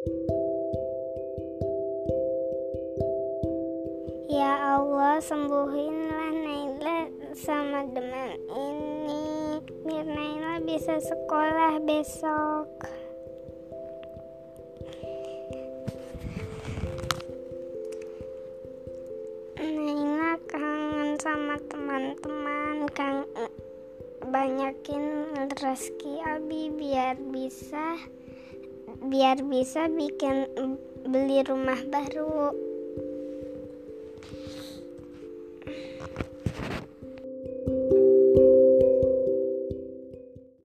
Ya Allah, sembuhinlah Naila sama demam ini. Biar Naila bisa sekolah besok. Naila kangen sama teman-teman, kang banyakin rezeki Abi biar bisa biar bisa bikin beli rumah baru.